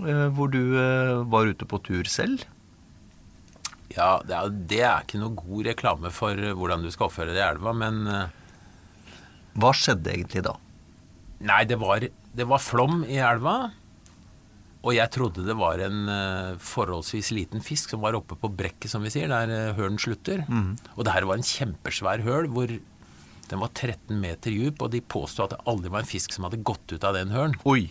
eh, Hvor du eh, var ute på tur selv. Ja, det er, det er ikke noe god reklame for eh, hvordan du skal oppføre deg i elva, men eh, Hva skjedde egentlig da? Nei, det var, det var flom i elva. Og jeg trodde det var en uh, forholdsvis liten fisk som var oppe på brekket, som vi sier, der uh, hølen slutter. Og det her var en kjempesvær høl hvor den var 13 meter djup, og de påstod at det aldri var en fisk som hadde gått ut av den hølen. Oi.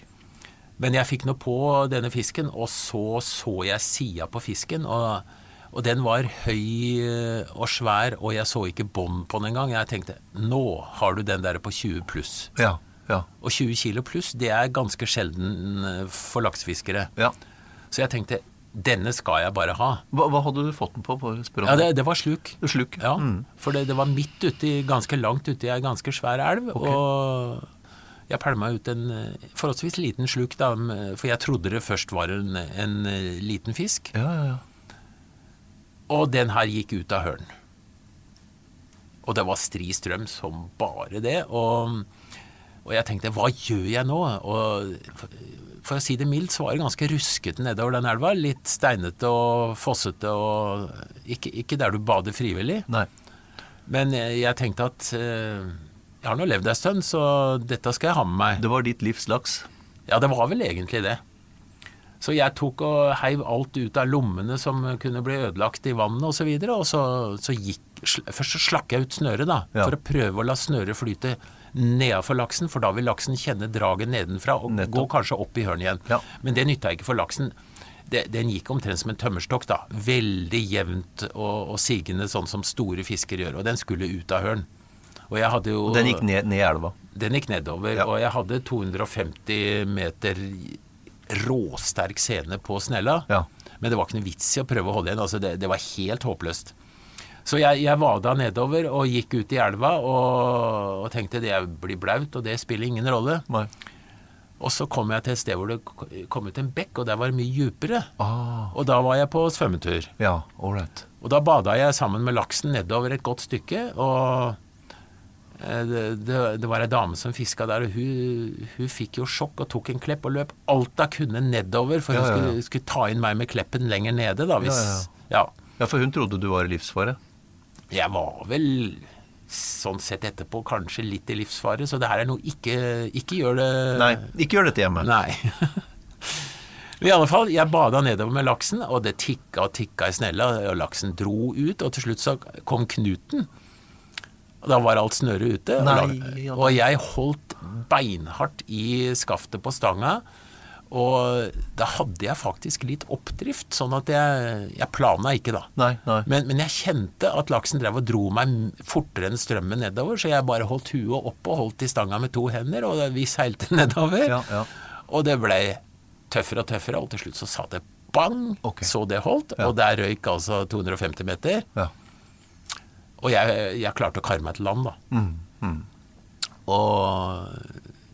Men jeg fikk nå på denne fisken, og så så jeg sida på fisken. Og, og den var høy eh, og svær, og jeg så ikke bånd på den engang. Jeg tenkte nå har du den der på 20 pluss. Ja. Ja. Og 20 kilo pluss, det er ganske sjelden eh, for laksefiskere. ja. Så jeg tenkte denne skal jeg bare ha. Hva, hva hadde du fått den på? på Ja, det, det var sluk. Sluk. Ja, Mm. For det, det var midt ute ganske langt ute i ei ganske svær elv. Og jeg pælma ut en eh, forholdsvis liten sluk, da, for jeg trodde det først var en, en eh, liten fisk. Ja, ja, ja. Og den her gikk ut av hølen. Og det var stri strøm som bare det. Og, og jeg tenkte hva gjør jeg nå? Og for, å si det mildt så var det ganske ruskete nedover den elva. Litt steinete og fossete og ikke, ikke der du bader frivillig. Nei. Men jeg, jeg tenkte at eh, jeg har nå levd ei stund, så dette skal jeg ha med meg. Det var ditt livs laks. Ja, det var vel egentlig det. Så jeg tok og heiv alt ut av lommene som kunne bli ødelagt i vannet osv. Og, så videre, og så, så gikk Først så slakk jeg ut snøret, da. Ja. For å prøve å la snøret flyte nedafor laksen, for da vil laksen kjenne draget nedenfra og Nettopp. gå kanskje opp i hørnet igjen. Ja. Men det nytta ikke for laksen. Det, den gikk omtrent som en tømmerstokk, da. Veldig jevnt og, og sigende, sånn som store fisker gjør. Og den skulle ut av hørn. Og jeg hadde jo den gikk ned, ned i elva. den gikk nedover, Ja. og jeg hadde 250 meter råsterk scene på snella. Ja. Men det var ikke noe vits i å prøve å holde igjen. Altså det, det var helt håpløst. Så jeg, jeg vada nedover og gikk ut i elva og, og tenkte det blir blaut, og det spiller ingen rolle. Nei. Og så kom jeg til et sted hvor det kom ut en bekk, og der var det mye djupere. Ah, Og da var jeg på svømmetur. ja, ålreit. Og da bada jeg sammen med laksen nedover et godt stykke, og eh, det, det, det var ei dame som fiska der, og hun, hun fikk jo sjokk og tok en klepp og løp alt hun kunne nedover, for Ja, hun ja, ja. skulle, skulle ta inn meg med kleppen lenger nede, da, hvis Ja, ja, Ja, for hun trodde du var i livsfare. Jeg var vel sånn sett etterpå kanskje litt i livsfare, så det her er noe ikke Ikke gjør det Nei, ikke gjør dette hjemme. Nei. I alle fall, jeg bada nedover med laksen, og det tikka og tikka i snella, og laksen dro ut, og til slutt så kom knuten. Og da var alt snøret ute, Nei, og jeg holdt beinhardt i skaftet på stanga, og da hadde jeg faktisk litt oppdrift, sånn at jeg, jeg plana ikke da. Nei, nei. Men, men jeg kjente at laksen drev og dro meg fortere enn strømmen nedover, så jeg bare holdt huet oppe og holdt i stanga med to hender, og vi seilte nedover. Ja, ja. Og det ble tøffere og tøffere, og til slutt så sa det bang, okay. så det holdt. Ja. Og der røyk altså 250 meter. Ja. Og jeg, jeg klarte å kare meg til land, da. Mm, Og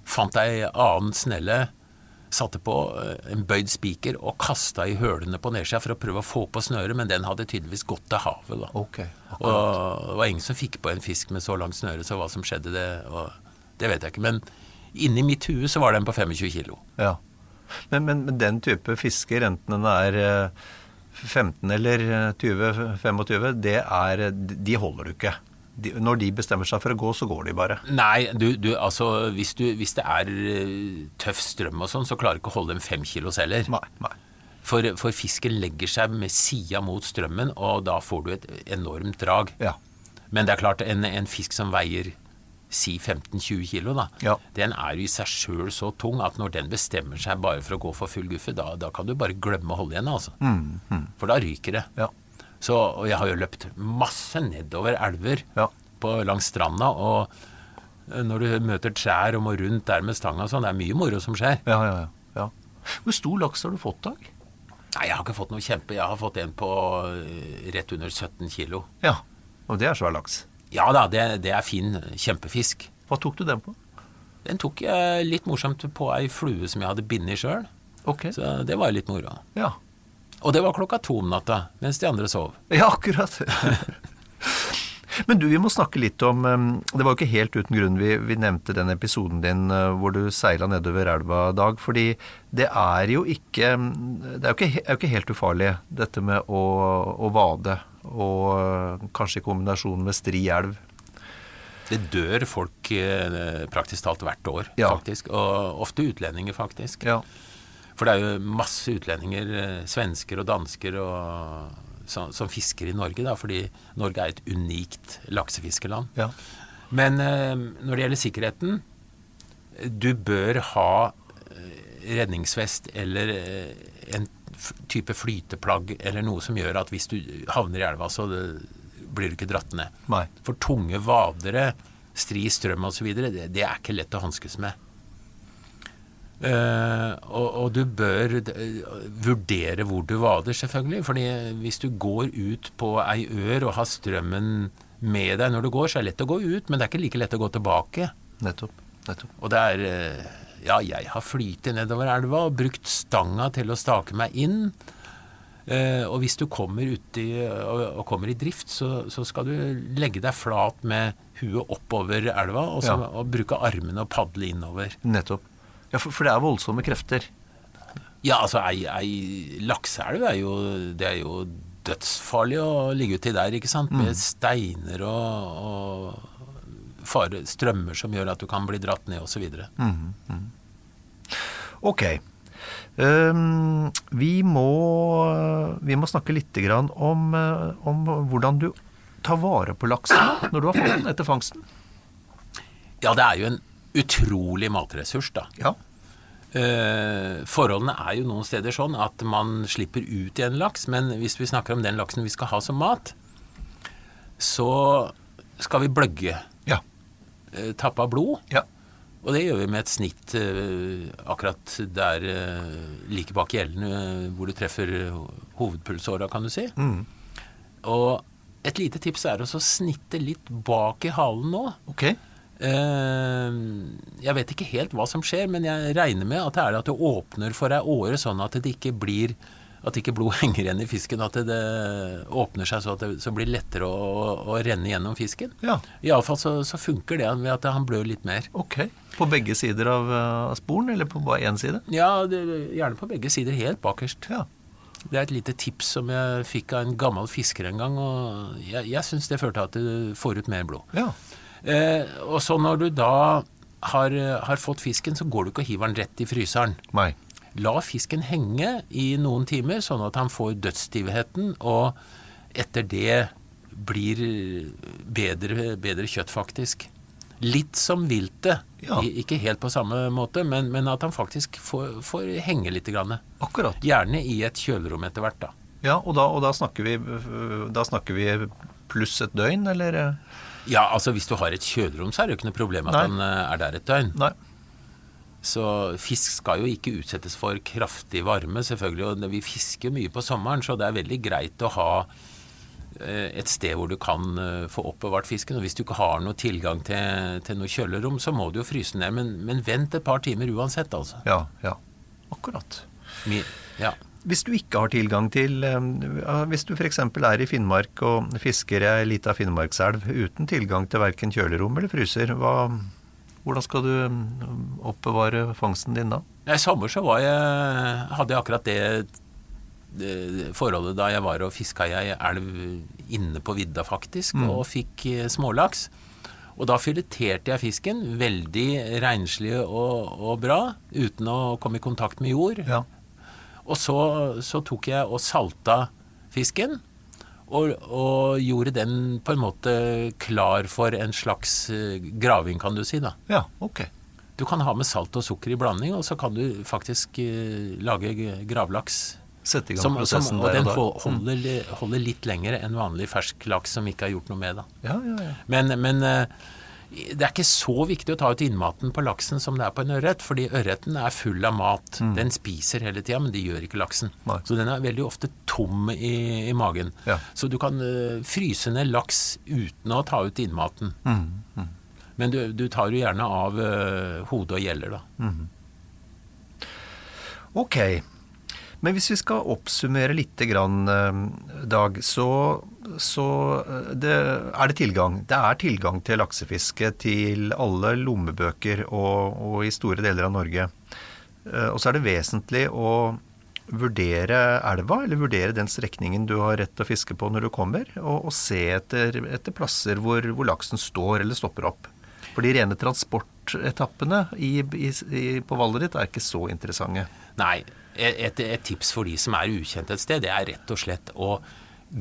fant ei annen snelle, satte på eh, en bøyd spiker og kasta i hølene på nedsida for å prøve å få på snøret, men den hadde tydeligvis gått til havet, da. Okay, Og det var ingen som fikk på en fisk med så langt snøre, så hva som skjedde, det, det vet jeg ikke. Men inni mitt hue så var den på 25 kilo. Ja. Men, men, men den type fisker, enten den er eh, 15 eller eh, 20-25, det er De holder du ikke. De, når de bestemmer seg for å gå, så går de bare. Nei, du, du altså hvis, du, hvis det er eh, tøff strøm og sånn, så klarer du ikke å holde dem fem kilos heller. Nei, nei. For, for fisken legger seg med sida mot strømmen, og da får du et enormt drag. Ja. Men det er klart, en, en fisk som veier si 15-20 kilo, da, Ja. den er jo i seg sjøl så tung at når den bestemmer seg bare for å gå for full guffe, da, da kan du bare glemme å holde igjen, altså. For da ryker det. Ja. Så, og jeg har jo løpt masse nedover elver Ja. på, langs stranda, og eh, når du møter trær og må rundt der med stanga og sånn, det er mye moro som skjer. Ja, ja, ja, ja. Hvor stor laks har du fått, Dag? Nei, jeg har ikke fått noe kjempe. Jeg har fått en på eh, rett under 17 kilo. Ja. Og det er svær laks. Ja da, det, det er fin kjempefisk. Hva tok du den på? Den tok jeg litt morsomt på ei flue som jeg hadde bindet sjøl. Okay. Så det var litt moro. Ja. Og det var klokka to om natta, mens de andre sov. Ja, akkurat. Men du, vi må snakke litt om um, Det var jo ikke helt uten grunn vi, vi nevnte den episoden din uh, hvor du seila nedover elva, Dag. Fordi det er jo ikke um, Det er jo ikke, er jo ikke helt ufarlig, dette med å, å vade. Og uh, kanskje i kombinasjon med stri elv. Det dør folk eh, praktisk talt hvert år, Ja. faktisk. Og ofte utlendinger, faktisk. Ja. For det er jo masse utlendinger, eh, svensker og dansker, og, som, som fisker i Norge, da, fordi Norge er et unikt laksefiskeland. ja. Men eh, når det gjelder sikkerheten Du bør ha eh, redningsvest eller en type flyteplagg eller noe som gjør at hvis du havner i elva, så det, blir du ikke dratt ned. Nei. For tunge vadere, stri strøm osv., det, det er ikke lett å hanskes med. Eh, og, og du bør vurdere hvor du vader, selvfølgelig. fordi hvis du går ut på ei ør og har strømmen med deg når du går, så er det lett å gå ut, men det er ikke like lett å gå tilbake. Nettopp. Nettopp. Og det er uh, Ja, jeg har flytet nedover elva og brukt stanga til å stake meg inn. Uh, og hvis du kommer uti og, og kommer i drift, så, så skal du legge deg flat med huet oppover elva, og, så, Ja. og bruke armene og padle innover. Nettopp. Ja, for, for det er voldsomme krefter. Ja, altså ei, ei lakseelv er jo Det er jo dødsfarlig å ligge uti der, ikke sant? Med steiner og, og fare, strømmer som gjør at du kan bli dratt ned, osv. Ok. Um, vi, må, vi må snakke litt grann om, eh, om hvordan du tar vare på laksen når du har fått den etter fangsten. Ja, det er jo en utrolig matressurs, da. Ja. Uh, forholdene er jo noen steder sånn at man slipper ut i en laks, men hvis vi snakker om den laksen vi skal ha som mat, så skal vi bløgge. Ja. Uh, tappe av blod. Ja. Og det gjør vi med et snitt uh, akkurat der like bak gjellene hvor du treffer hovedpulsåra, kan du si. Mm. Og et lite tips er å snitte litt bak i halen nå. Ok. Eh, jeg vet ikke helt hva som skjer, men jeg regner med at det er at du åpner for ei åre, sånn at det ikke blir at ikke blod henger igjen i fisken, at det, åpner seg så at det så blir lettere å, å renne gjennom fisken. Ja. Iallfall så, så funker det ved at han blør litt mer. Ok. På begge sider av eh, sporen, eller på bare én side? Ja, det, gjerne på begge sider, helt bakerst. Ja. Det er et lite tips som jeg fikk av en gammel fisker en gang, og jeg, jeg syns det førte til at du får ut mer blod. Ja. Eh, og så når du da har, har fått fisken, så går du ikke og hiver den rett i fryseren. Nei. La fisken henge i noen timer, sånn at han får dødsstivheten, og etter det blir bedre, bedre kjøtt, faktisk. Litt som viltet. Ja. Ikke helt på samme måte, men, men at han faktisk får, får henge litt. Grann. Akkurat. Gjerne i et kjølerom etter hvert, da. Ja, og da, og da snakker vi Da snakker vi pluss et døgn, eller? Ja, altså hvis du har et kjølerom, så er det jo ikke noe problem at Nei. han eh, er der et døgn. Nei. Så fisk skal jo ikke utsettes for kraftig varme, selvfølgelig. Og vi fisker mye på sommeren, så det er veldig greit å ha eh, et sted hvor du kan eh, få oppbevart fisken. Og hvis du ikke har noe tilgang til, til noe kjølerom, så må du jo fryse den ned. Men, men vent et par timer uansett, altså. Ja, ja. Akkurat. Mi, ja. Hvis du ikke har tilgang til eh, Hvis du f.eks. er i Finnmark og fisker ei lita finnmarkselv uten tilgang til verken kjølerom eller fryser, hva, hvordan skal du mm, oppbevare fangsten din da? I sommer så var jeg, hadde jeg akkurat det, det forholdet da jeg var og fiska i ei elv inne på vidda, faktisk, og fikk eh, smålaks. Og da fileterte jeg fisken, veldig renslig og, og bra, uten å komme i kontakt med jord. Ja. Og så, så tok jeg og salta fisken, og, og gjorde den på en måte klar for en slags eh, graving, kan du si, da. Ja, ok. Du kan ha med salt og sukker i blanding, og så kan du faktisk uh, lage gravlaks. Sette i gang Som, som, prosessen og der den og da. Den holder, holder litt lenger enn vanlig fersk laks som ikke har gjort noe med. da. Ja, ja, ja. Men, men eh, det er ikke så viktig å ta ut innmaten på laksen som det er på en ørret, fordi ørreten er full av mat. Den spiser hele tida, men det gjør ikke laksen. Mm. Nei. Så den er veldig ofte tom i, i magen. Ja. Så du kan uh, fryse ned laks uten å ta ut innmaten. Mm, Men du, du tar jo gjerne av uh, hode og gjeller, da. Ok. Men hvis vi skal oppsummere litt, eh, Dag, så, så eh, det, er det tilgang. Det er tilgang til laksefiske til alle lommebøker og, og i store deler av Norge. Eh, Og så er det vesentlig å vurdere elva, eller vurdere den strekningen du har rett til å fiske på når du kommer, og, og se etter, etter plasser hvor, hvor laksen står eller stopper opp. For de rene transportetappene i, i, i, på valget ditt er ikke så interessante. Nei, et, et tips for de som er ukjent et sted, det er rett og slett å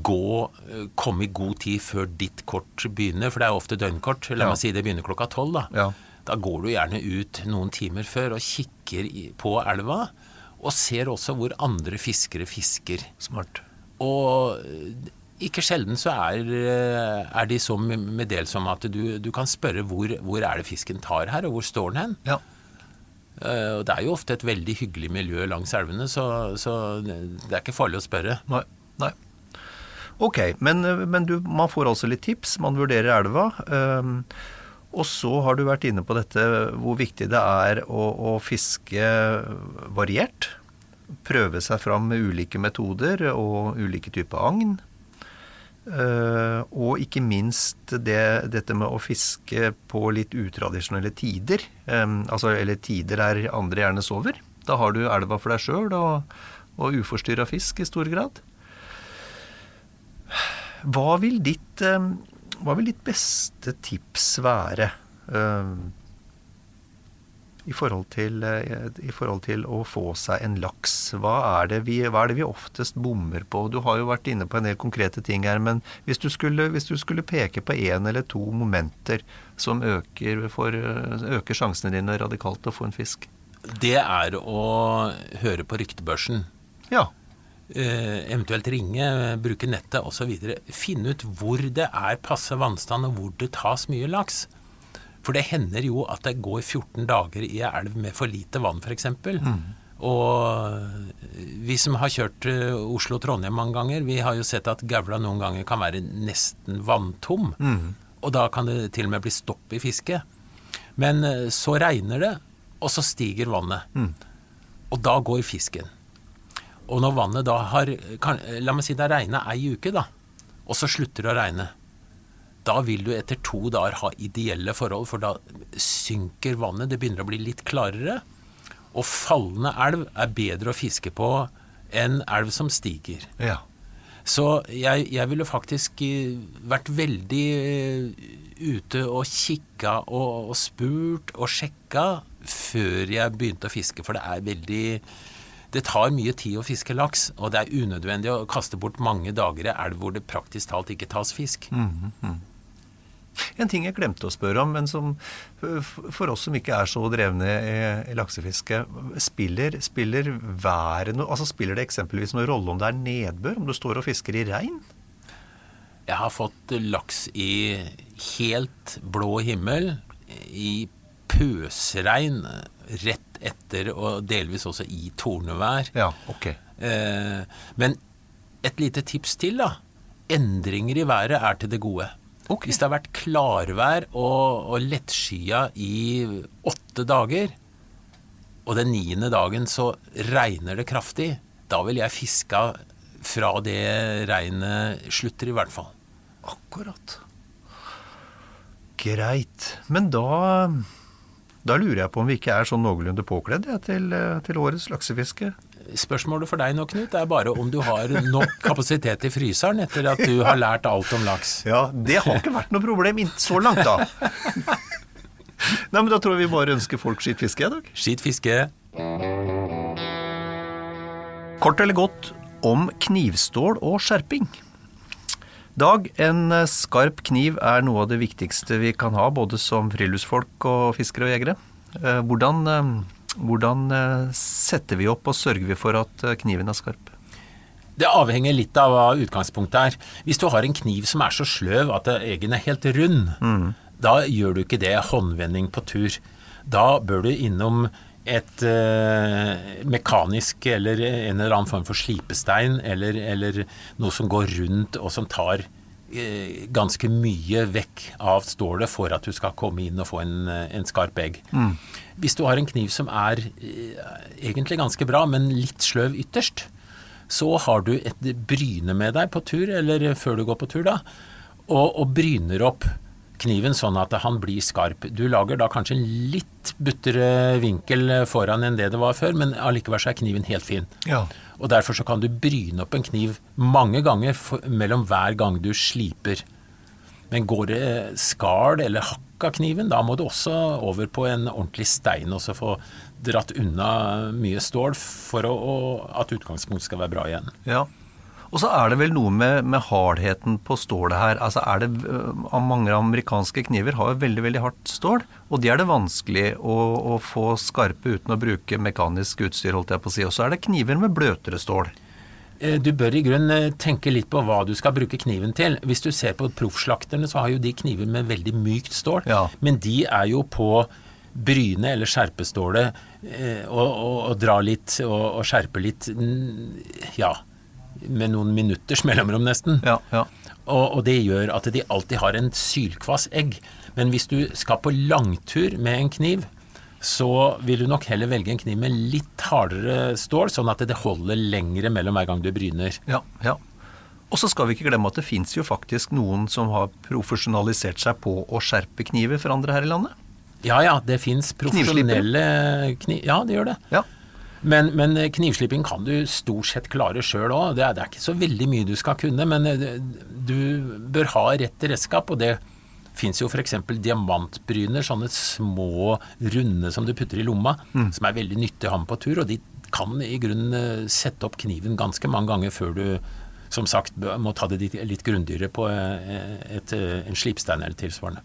gå, eh, komme i god tid før ditt kort begynner, for det er ofte døgnkort. La Ja. meg si det begynner klokka tolv, da. Ja. Da går du gjerne ut noen timer før og kikker på elva, og ser også hvor andre fiskere fisker. Smart. Og ikke sjelden så er, eh, er de så meddelsomme at du, du kan spørre hvor, hvor er det fisken tar her, og hvor står den hen? Ja. Eh, Og det er jo ofte et veldig hyggelig miljø langs elvene, så, så det er ikke farlig å spørre. Nei. Nei. Ok, men, men du, man får altså litt tips, man vurderer elva. Um, og så har du vært inne på dette hvor viktig det er å, å fiske variert. prøve seg fram med ulike metoder og ulike typer agn. Eh, og ikke minst det, dette med å fiske på litt utradisjonelle tider. Altså, eller tider der andre gjerne sover. Da har du elva for deg sjøl og, og uforstyrra fisk i stor grad. Hva vil ditt, hva vil ditt beste tips være? I forhold, til, eh, i forhold, til, å få seg en laks. Hva er, vi, hva er, det vi, oftest bommer på? Du har jo vært inne på en del konkrete ting her, men hvis du skulle, hvis du skulle peke på én eller to momenter som øker, for, øker sjansene dine radikalt til å få en fisk? Det er å høre på ryktebørsen. Ja. Eh, eventuelt ringe, bruke nettet osv. Finne ut hvor det er passe vannstand, og hvor det tas mye laks. For det hender jo at det går 14 dager i elv med for lite vann, f.eks. Mm. Og vi som har kjørt eh, Oslo-Trondheim mange ganger, vi har jo sett at Gaula noen ganger kan være nesten vanntom. Mm. Og da kan det til og med bli stopp i fisket. Men eh, så regner det, og så stiger vannet. Mm. Og da går fisken. Og når vannet da har kan, La meg si det har regna ei uke, da. Og så slutter det å regne da vil du etter to dager ha ideelle forhold, for da synker vannet. Det begynner å bli litt klarere. Og fallende elv er bedre å fiske på enn elv som stiger. Ja. Så jeg, jeg, ville faktisk eh, vært veldig eh, ute og kikka og, og spurt og sjekka før jeg begynte å fiske, for det er veldig det tar mye tid å fiske laks, og det er unødvendig å kaste bort mange dager i elv hvor det praktisk talt ikke tas fisk. Mm -hmm. En ting jeg glemte å spørre om, men som for oss som ikke er så drevne i, i laksefiske, spiller, spiller været noe altså Spiller det eksempelvis noen rolle om det er nedbør, om du står og fisker i regn? Jeg har fått laks i helt blå himmel, i pøsregn rett etter, og delvis også i tornevær. Ja, ok. Eh, men et lite tips til, da. Endringer i været er til det gode. Okay. Hvis det har vært klarvær og, og lettskya i åtte dager, og den niende dagen så regner det kraftig, da vil jeg fiska fra det regnet slutter, i hvert fall. Akkurat. Greit. Men da da lurer jeg på om vi ikke er sånn noenlunde påkledd ja, til, til årets laksefiske. Spørsmålet for deg nå, Knut, er bare om du har nok kapasitet i fryseren etter at du har lært alt om laks. Ja, det har ikke vært noe problem så langt, da. Nei, men Da tror jeg vi bare ønsker folk skitt fiske i dag. Skitt fiske. Kort eller godt om knivstål og skjerping. Dag, en skarp kniv er noe av det viktigste vi kan ha, både som friluftsfolk og fiskere og jegere. Eh, hvordan eh, hvordan eh, setter vi opp og sørger vi for at eh, kniven er skarp? Det avhenger litt av hva utgangspunktet er. Hvis du har en kniv som er så sløv at egen er helt rund, mm. da gjør du ikke det håndvending på tur. Da bør du innom et eh, mekanisk eller en eller annen form for slipestein eller, eller noe som går rundt og som tar ganske mye vekk av stålet for at du skal komme inn og få en, en skarp egg. Mm. Hvis du har en kniv som er eh, egentlig ganske bra, men litt sløv ytterst, så har du et bryne med deg på tur, eller før du går på tur, da, og, og bryner opp kniven sånn at han blir skarp. Du lager da kanskje en litt buttere vinkel foran enn det det var før, men allikevel så er kniven helt fin. Ja. Og derfor så kan du bryne opp en kniv mange ganger for, mellom hver gang du sliper. Men går det skall eller hakk av kniven. Da må du også over på en ordentlig stein og så få dratt unna mye stål for å, å, at utgangspunktet skal være bra igjen. Ja. Og så er det vel noe med, med hardheten på stålet her. Altså er det, uh, Mange amerikanske kniver har veldig veldig hardt stål, og de er det vanskelig å, å få skarpe uten å bruke mekanisk utstyr, holdt jeg på å si. Og så er det kniver med bløtere stål. Eh, du bør i grunnen eh, tenke litt på hva du skal bruke kniven til. Hvis du ser på proffslakterne, så har jo de kniver med veldig mykt stål. Ja. Men de er jo på bryne eller skjerpestålet eh, og, og, og dra litt og, og, skjerpe litt Ja, med noen minutters mellomrom, nesten. Ja, ja. Og, og, det gjør at de alltid har en sylkvass egg. Men hvis du skal på langtur med en kniv, så vil du nok heller velge en kniv med litt hardere stål, sånn at det holder lengre mellom hver gang du bryner. Ja, ja. Og så skal vi ikke glemme at det fins jo faktisk noen som har profesjonalisert seg på å skjerpe kniver for andre her i landet. Ja ja, det fins profesjonelle kniv... Ja, det gjør det. Ja. Men, men knivslipping kan du stort sett klare sjøl òg. Det, det, er ikke så veldig mye du skal kunne, men eh, du bør ha rett redskap. Og det fins jo f.eks. diamantbryner, sånne små runde som du putter i lomma, mm. som er veldig nyttig å ha med på tur. Og de kan i grunnen eh, sette opp kniven ganske mange ganger før du som sagt må ta det litt, grundigere på eh, et, en slipstein eller tilsvarende.